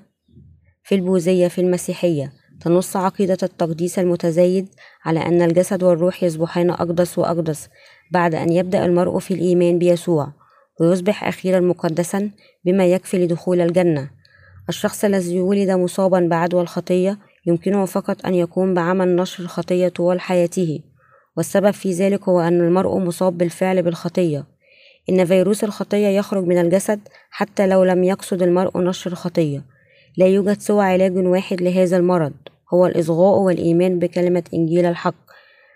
في البوذية في المسيحية. تنص عقيدة التقديس المتزايد على أن الجسد والروح يصبحان أقدس وأقدس بعد أن يبدأ المرء في الإيمان بيسوع ويصبح أخيرا مقدسا بما يكفي لدخول الجنة. الشخص الذي ولد مصابا بعدوى الخطية يمكنه فقط أن يقوم بعمل نشر الخطية طوال حياته. والسبب في ذلك هو أن المرء مصاب بالفعل بالخطية. إن فيروس الخطية يخرج من الجسد حتى لو لم يقصد المرء نشر الخطية. لا يوجد سوى علاج واحد لهذا المرض هو الإصغاء والإيمان بكلمة إنجيل الحق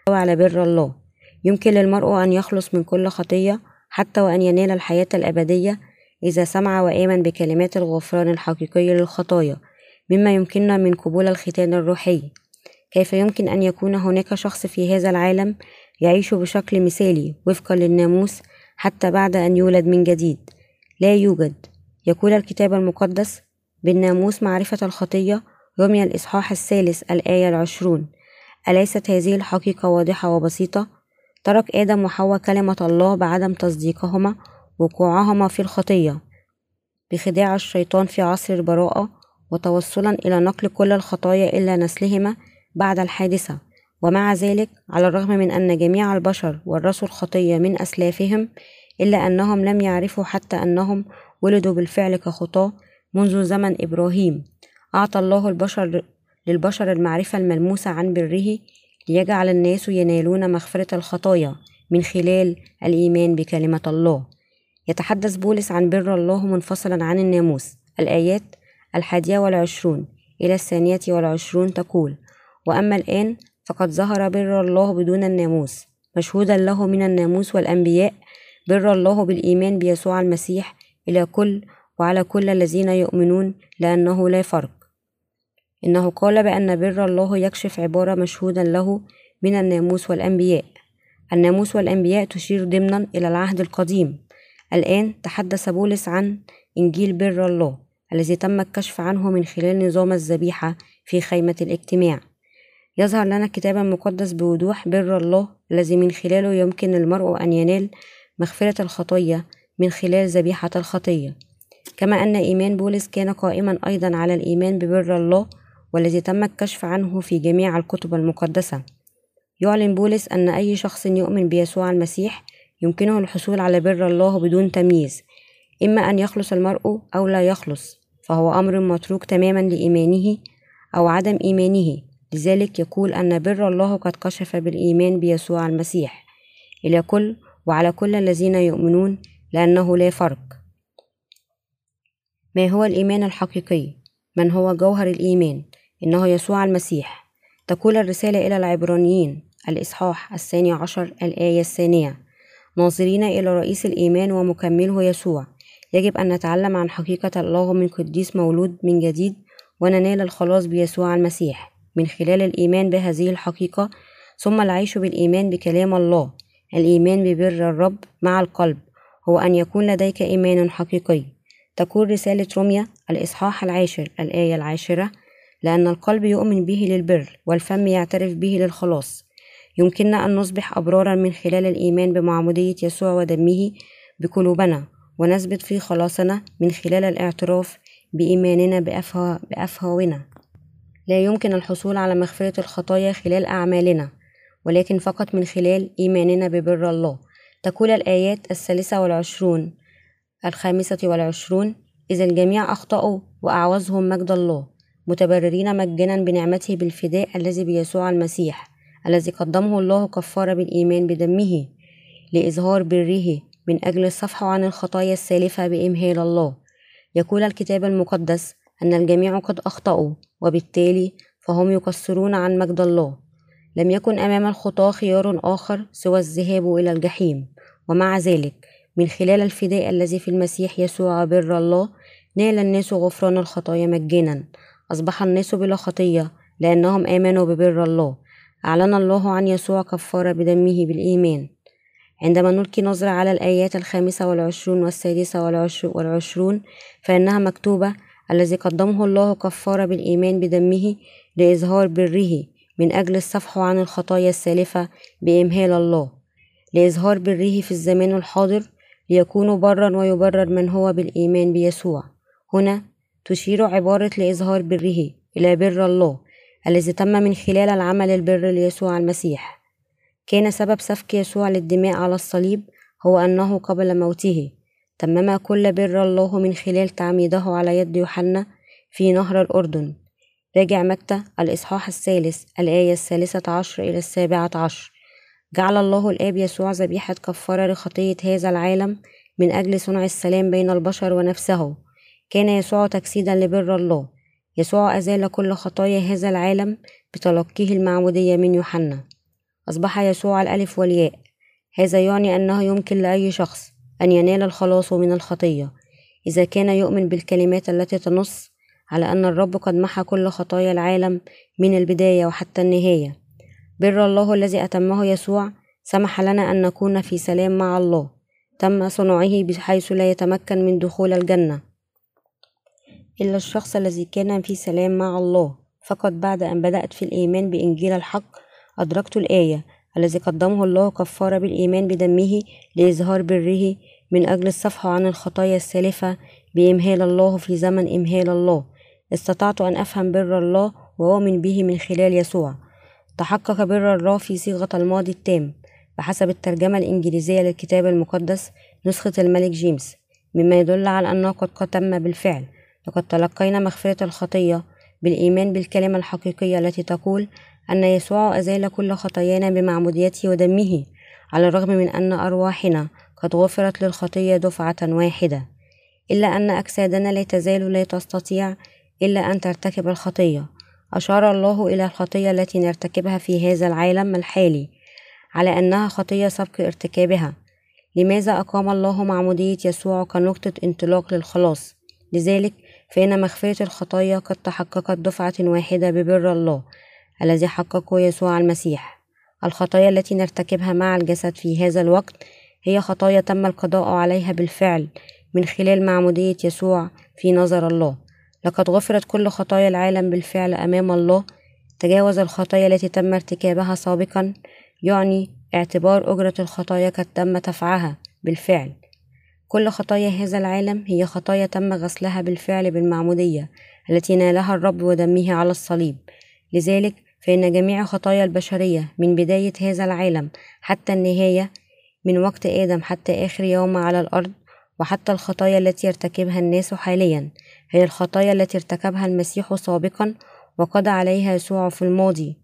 على بر الله. يمكن للمرء أن يخلص من كل خطية حتى وأن ينال الحياة الأبدية إذا سمع وآمن بكلمات الغفران الحقيقية للخطايا مما يمكننا من قبول الختان الروحي. كيف يمكن أن يكون هناك شخص في هذا العالم يعيش بشكل مثالي وفقا للناموس حتى بعد أن يولد من جديد؟ لا يوجد. يقول الكتاب المقدس بالناموس معرفة الخطية رمي الإصحاح الثالث الآية العشرون. أليست هذه الحقيقة واضحة وبسيطة؟ ترك آدم وحواء كلمة الله بعدم تصديقهما وقوعهما في الخطية بخداع الشيطان في عصر البراءة وتوصلا إلى نقل كل الخطايا إلى نسلهما بعد الحادثة. ومع ذلك على الرغم من أن جميع البشر ورثوا الخطية من أسلافهم إلا أنهم لم يعرفوا حتى أنهم ولدوا بالفعل كخطاة منذ زمن إبراهيم. أعطى الله البشر للبشر المعرفة الملموسة عن بره ليجعل الناس ينالون مغفرة الخطايا من خلال الإيمان بكلمة الله. يتحدث بولس عن بر الله منفصلا عن الناموس. الآيات الحادية والعشرون إلى الثانية والعشرون تقول وأما الآن فقد ظهر بر الله بدون الناموس. مشهودا له من الناموس والأنبياء بر الله بالإيمان بيسوع المسيح إلى كل وعلى كل الذين يؤمنون لأنه لا فرق. إنه قال بأن بر الله يكشف عبارة مشهودا له من الناموس والأنبياء. الناموس والأنبياء تشير ضمنا إلى العهد القديم. الآن تحدث بولس عن إنجيل بر الله الذي تم الكشف عنه من خلال نظام الذبيحة في خيمة الاجتماع. يظهر لنا الكتاب المقدس بوضوح بر الله الذي من خلاله يمكن للمرء أن ينال مغفرة الخطية من خلال ذبيحة الخطية. كما أن إيمان بولس كان قائما أيضا على الإيمان ببر الله والذي تم الكشف عنه في جميع الكتب المقدسة يعلن بولس أن أي شخص يؤمن بيسوع المسيح يمكنه الحصول على بر الله بدون تمييز إما أن يخلص المرء أو لا يخلص فهو أمر متروك تماما لإيمانه أو عدم إيمانه لذلك يقول أن بر الله قد كشف بالإيمان بيسوع المسيح إلى كل وعلى كل الذين يؤمنون لأنه لا فرق ما هو الإيمان الحقيقي؟ من هو جوهر الإيمان؟ إنه يسوع المسيح. تقول الرسالة إلى العبرانيين. الإصحاح الثاني عشر الآية الثانية. ناظرين إلى رئيس الإيمان ومكمله يسوع. يجب أن نتعلم عن حقيقة الله من قديس مولود من جديد وننال الخلاص بيسوع المسيح من خلال الإيمان بهذه الحقيقة ثم العيش بالإيمان بكلام الله. الإيمان ببر الرب مع القلب. هو أن يكون لديك إيمان حقيقي. تقول رسالة روميا الإصحاح العاشر الآية العاشرة. لأن القلب يؤمن به للبر والفم يعترف به للخلاص. يمكننا أن نصبح أبرارا من خلال الإيمان بمعمودية يسوع ودمه بقلوبنا ونثبت في خلاصنا من خلال الاعتراف بإيماننا بأفهاونا. لا يمكن الحصول على مغفرة الخطايا خلال أعمالنا ولكن فقط من خلال إيماننا ببر الله. تقول الآيات الثالثة والعشرون الخامسة والعشرون إذا الجميع أخطأوا وأعوزهم مجد الله. متبررين مجانا بنعمته بالفداء الذي بيسوع المسيح الذي قدمه الله كفارة بالإيمان بدمه لإظهار بره من أجل الصفح عن الخطايا السالفة بإمهال الله. يقول الكتاب المقدس أن الجميع قد أخطأوا وبالتالي فهم يقصرون عن مجد الله. لم يكن أمام الخطاة خيار آخر سوى الذهاب إلى الجحيم ومع ذلك من خلال الفداء الذي في المسيح يسوع بر الله نال الناس غفران الخطايا مجانا. أصبح الناس بلا خطية لأنهم آمنوا ببر الله. أعلن الله عن يسوع كفارة بدمه بالإيمان. عندما نلقي نظرة على الآيات الخامسة والعشرون والسادسة والعشرون فإنها مكتوبة الذي قدمه الله كفارة بالإيمان بدمه لإظهار بره من أجل الصفح عن الخطايا السالفة بإمهال الله. لإظهار بره في الزمان الحاضر ليكون برا ويبرر من هو بالإيمان بيسوع. هنا تشير عبارة لإظهار بره إلى بر الله الذي تم من خلال العمل البر ليسوع المسيح. كان سبب سفك يسوع للدماء على الصليب هو أنه قبل موته. تمم كل بر الله من خلال تعميده على يد يوحنا في نهر الأردن. راجع متى؟ الإصحاح الثالث الآية الثالثة عشر إلى السابعة عشر. جعل الله الآب يسوع ذبيحة كفارة لخطية هذا العالم من أجل صنع السلام بين البشر ونفسه. كان يسوع تجسيدا لبر الله. يسوع أزال كل خطايا هذا العالم بتلقيه المعمودية من يوحنا. أصبح يسوع الألف والياء. هذا يعني أنه يمكن لأي شخص أن ينال الخلاص من الخطية. إذا كان يؤمن بالكلمات التي تنص على أن الرب قد محى كل خطايا العالم من البداية وحتى النهاية. بر الله الذي أتمه يسوع سمح لنا أن نكون في سلام مع الله. تم صنعه بحيث لا يتمكن من دخول الجنة. إلا الشخص الذي كان في سلام مع الله. فقط بعد أن بدأت في الإيمان بإنجيل الحق أدركت الآية الذي قدمه الله كفارة بالإيمان بدمه لإظهار بره من أجل الصفح عن الخطايا السالفة بإمهال الله في زمن إمهال الله. استطعت أن أفهم بر الله وأؤمن به من خلال يسوع. تحقق بر الله في صيغة الماضي التام. بحسب الترجمة الإنجليزية للكتاب المقدس نسخة الملك جيمس مما يدل على أنه قد تم بالفعل. لقد تلقينا مغفرة الخطية بالإيمان بالكلمة الحقيقية التي تقول أن يسوع أزال كل خطايانا بمعموديته ودمه على الرغم من أن أرواحنا قد غفرت للخطية دفعة واحدة. إلا أن أجسادنا لا تزال لا تستطيع إلا أن ترتكب الخطية. أشار الله إلى الخطية التي نرتكبها في هذا العالم الحالي على أنها خطية سبق ارتكابها. لماذا أقام الله معمودية يسوع كنقطة انطلاق للخلاص؟ لذلك فإن مغفرة الخطايا قد تحققت دفعة واحدة ببر الله الذي حققه يسوع المسيح. الخطايا التي نرتكبها مع الجسد في هذا الوقت هي خطايا تم القضاء عليها بالفعل من خلال معمودية يسوع في نظر الله. لقد غفرت كل خطايا العالم بالفعل أمام الله. تجاوز الخطايا التي تم ارتكابها سابقا يعني اعتبار أجرة الخطايا قد تم دفعها بالفعل. كل خطايا هذا العالم هي خطايا تم غسلها بالفعل بالمعمودية التي نالها الرب ودمه على الصليب. لذلك فإن جميع خطايا البشرية من بداية هذا العالم حتى النهاية من وقت آدم حتى آخر يوم على الأرض وحتى الخطايا التي يرتكبها الناس حاليا هي الخطايا التي ارتكبها المسيح سابقا وقضى عليها يسوع في الماضي.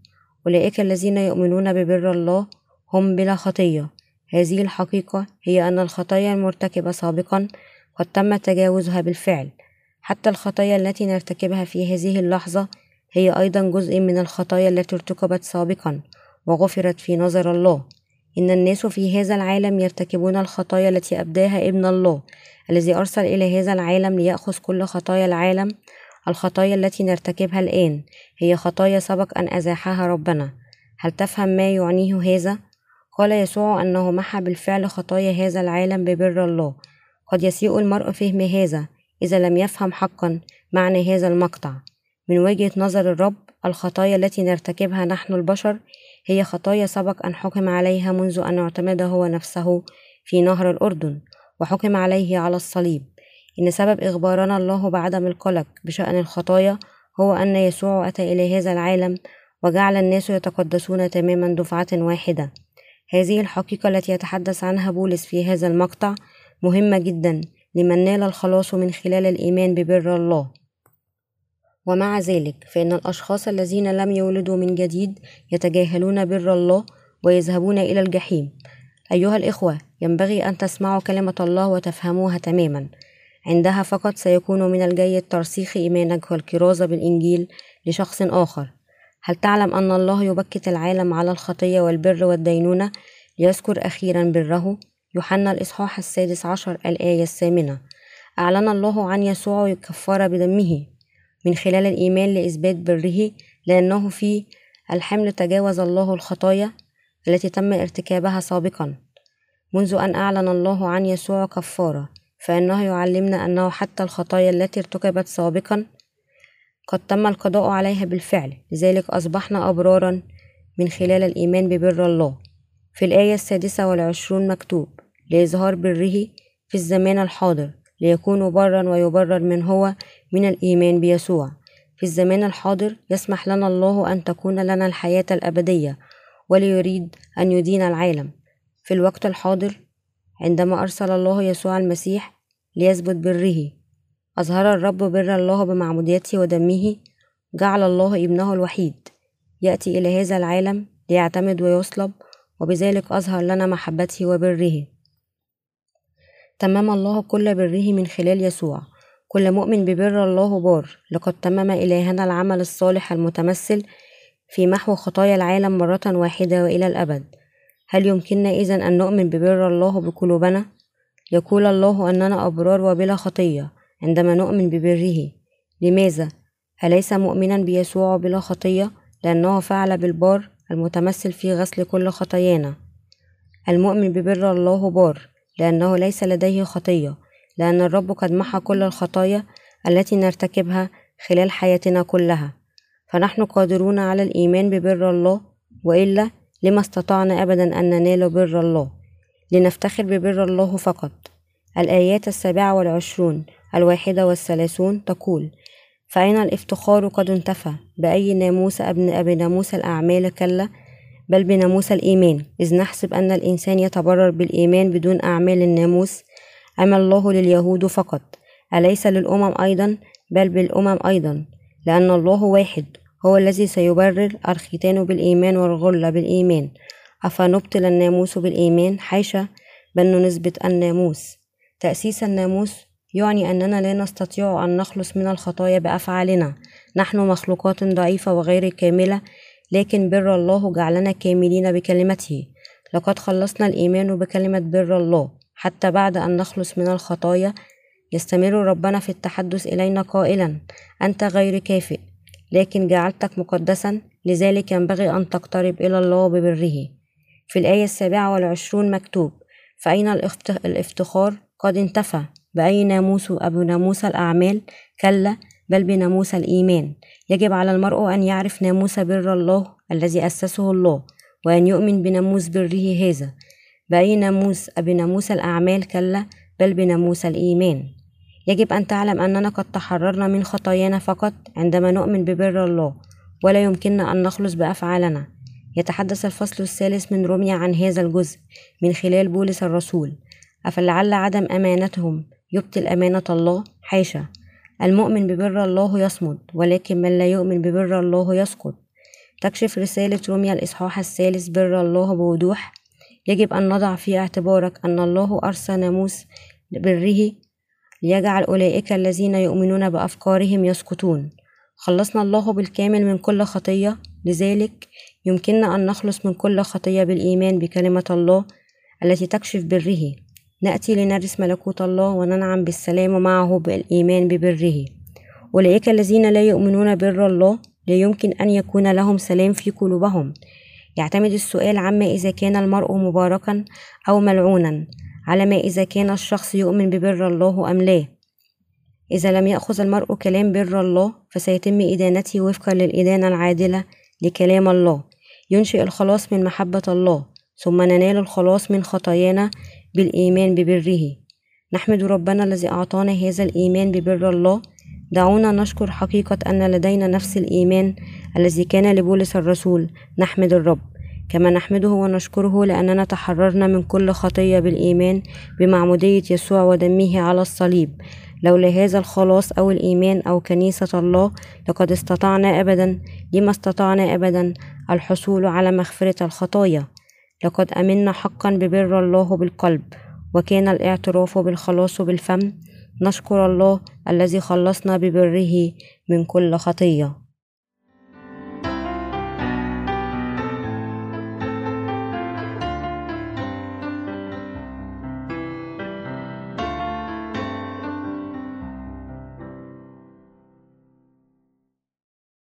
أولئك الذين يؤمنون ببر الله هم بلا خطية. هذه الحقيقة هي أن الخطايا المرتكبة سابقا قد تم تجاوزها بالفعل. حتى الخطايا التي نرتكبها في هذه اللحظة هي أيضا جزء من الخطايا التي ارتكبت سابقا وغفرت في نظر الله. إن الناس في هذا العالم يرتكبون الخطايا التي أبداها ابن الله الذي أرسل إلى هذا العالم ليأخذ كل خطايا العالم. الخطايا التي نرتكبها الآن هي خطايا سبق أن أزاحها ربنا. هل تفهم ما يعنيه هذا؟ قال يسوع أنه محى بالفعل خطايا هذا العالم ببر الله. قد يسيء المرء فهم هذا إذا لم يفهم حقا معنى هذا المقطع. من وجهة نظر الرب الخطايا التي نرتكبها نحن البشر هي خطايا سبق أن حكم عليها منذ أن اعتمد هو نفسه في نهر الأردن وحكم عليه على الصليب. إن سبب إخبارنا الله بعدم القلق بشأن الخطايا هو أن يسوع أتى إلى هذا العالم وجعل الناس يتقدسون تماما دفعة واحدة. هذه الحقيقة التي يتحدث عنها بولس في هذا المقطع مهمة جدا لمن نال الخلاص من خلال الإيمان ببر الله. ومع ذلك فإن الأشخاص الذين لم يولدوا من جديد يتجاهلون بر الله ويذهبون إلى الجحيم. أيها الإخوة ينبغي أن تسمعوا كلمة الله وتفهموها تماما. عندها فقط سيكون من الجيد ترسيخ إيمانك والكرازة بالإنجيل لشخص آخر. هل تعلم أن الله يبكت العالم على الخطية والبر والدينونة؟ ليذكر أخيرا بره يوحنا الإصحاح السادس عشر الآية الثامنة. أعلن الله عن يسوع كفارة بدمه. من خلال الإيمان لإثبات بره لأنه في الحمل تجاوز الله الخطايا التي تم ارتكابها سابقا. منذ أن أعلن الله عن يسوع كفارة فإنه يعلمنا أنه حتى الخطايا التي ارتكبت سابقا قد تم القضاء عليها بالفعل لذلك أصبحنا أبرارا من خلال الإيمان ببر الله. في الآية السادسة والعشرون مكتوب لإظهار بره في الزمان الحاضر ليكون برا ويبرر من هو من الإيمان بيسوع. في الزمان الحاضر يسمح لنا الله أن تكون لنا الحياة الأبدية وليريد أن يدين العالم. في الوقت الحاضر عندما أرسل الله يسوع المسيح ليثبت بره أظهر الرب بر الله بمعموديته ودمه جعل الله ابنه الوحيد يأتي إلى هذا العالم ليعتمد ويصلب وبذلك أظهر لنا محبته وبره. تمم الله كل بره من خلال يسوع. كل مؤمن ببر الله بار. لقد تمم إلهنا العمل الصالح المتمثل في محو خطايا العالم مرة واحدة وإلى الأبد. هل يمكننا إذن أن نؤمن ببر الله بقلوبنا؟ يقول الله أننا أبرار وبلا خطية. عندما نؤمن ببره. لماذا؟ أليس مؤمنا بيسوع بلا خطية؟ لأنه فعل بالبار المتمثل في غسل كل خطايانا. المؤمن ببر الله بار لأنه ليس لديه خطية. لأن الرب قد محى كل الخطايا التي نرتكبها خلال حياتنا كلها. فنحن قادرون على الإيمان ببر الله؟ وإلا لما استطعنا أبدا أن ننال بر الله؟ لنفتخر ببر الله فقط. الآيات السابعة والعشرون. الواحدة والثلاثون تقول فأين الافتخار قد انتفى؟ بأي ناموس أبن أبي ناموس الأعمال كلا؟ بل بناموس الإيمان إذ نحسب أن الإنسان يتبرر بالإيمان بدون أعمال الناموس أما الله لليهود فقط؟ أليس للأمم أيضا؟ بل بالأمم أيضا لأن الله واحد هو الذي سيبرر الختان بالإيمان والغلة بالإيمان. أفنبطل الناموس بالإيمان؟ حيشة بل نثبت الناموس. تأسيس الناموس يعني أننا لا نستطيع أن نخلص من الخطايا بأفعالنا. نحن مخلوقات ضعيفة وغير كاملة لكن بر الله جعلنا كاملين بكلمته. لقد خلصنا الإيمان بكلمة بر الله. حتى بعد أن نخلص من الخطايا يستمر ربنا في التحدث إلينا قائلا أنت غير كافئ لكن جعلتك مقدسا لذلك ينبغي أن تقترب إلى الله ببره. في الآية السابعة والعشرون مكتوب فأين الافتخار؟ قد انتفى. بأي ناموس أبو ناموس الأعمال؟ كلا بل بناموس الإيمان. يجب على المرء أن يعرف ناموس بر الله الذي أسسه الله وأن يؤمن بناموس بره هذا. بأي ناموس أبي ناموس الأعمال؟ كلا بل بناموس الإيمان. يجب أن تعلم أننا قد تحررنا من خطايانا فقط عندما نؤمن ببر الله ولا يمكننا أن نخلص بأفعالنا. يتحدث الفصل الثالث من روميا عن هذا الجزء من خلال بولس الرسول. أفلعل عدم أمانتهم؟ يبطل أمانة الله. حاشا المؤمن ببر الله يصمد ولكن من لا يؤمن ببر الله يسقط. تكشف رسالة روميا الإصحاح الثالث بر الله بوضوح. يجب أن نضع في اعتبارك أن الله أرسى ناموس بره ليجعل أولئك الذين يؤمنون بأفكارهم يسقطون. خلصنا الله بالكامل من كل خطية. لذلك يمكننا أن نخلص من كل خطية بالإيمان بكلمة الله التي تكشف بره. نأتي لنرث ملكوت الله وننعم بالسلام معه بالإيمان ببره. أولئك الذين لا يؤمنون بر الله لا يمكن أن يكون لهم سلام في قلوبهم. يعتمد السؤال عما إذا كان المرء مباركا أو ملعونا على ما إذا كان الشخص يؤمن ببر الله أم لا. إذا لم يأخذ المرء كلام بر الله فسيتم إدانته وفقا للإدانة العادلة لكلام الله. ينشئ الخلاص من محبة الله ثم ننال الخلاص من خطايانا بالإيمان ببره. نحمد ربنا الذي أعطانا هذا الإيمان ببر الله. دعونا نشكر حقيقة أن لدينا نفس الإيمان الذي كان لبولس الرسول. نحمد الرب. كما نحمده ونشكره لأننا تحررنا من كل خطية بالإيمان بمعمودية يسوع ودمه على الصليب. لولا هذا الخلاص أو الإيمان أو كنيسة الله لقد استطعنا أبدا. لما استطعنا أبدا؟ الحصول على مغفرة الخطايا. لقد أمنا حقا ببر الله بالقلب وكان الاعتراف بالخلاص بالفم. نشكر الله الذي خلصنا ببره من كل خطية.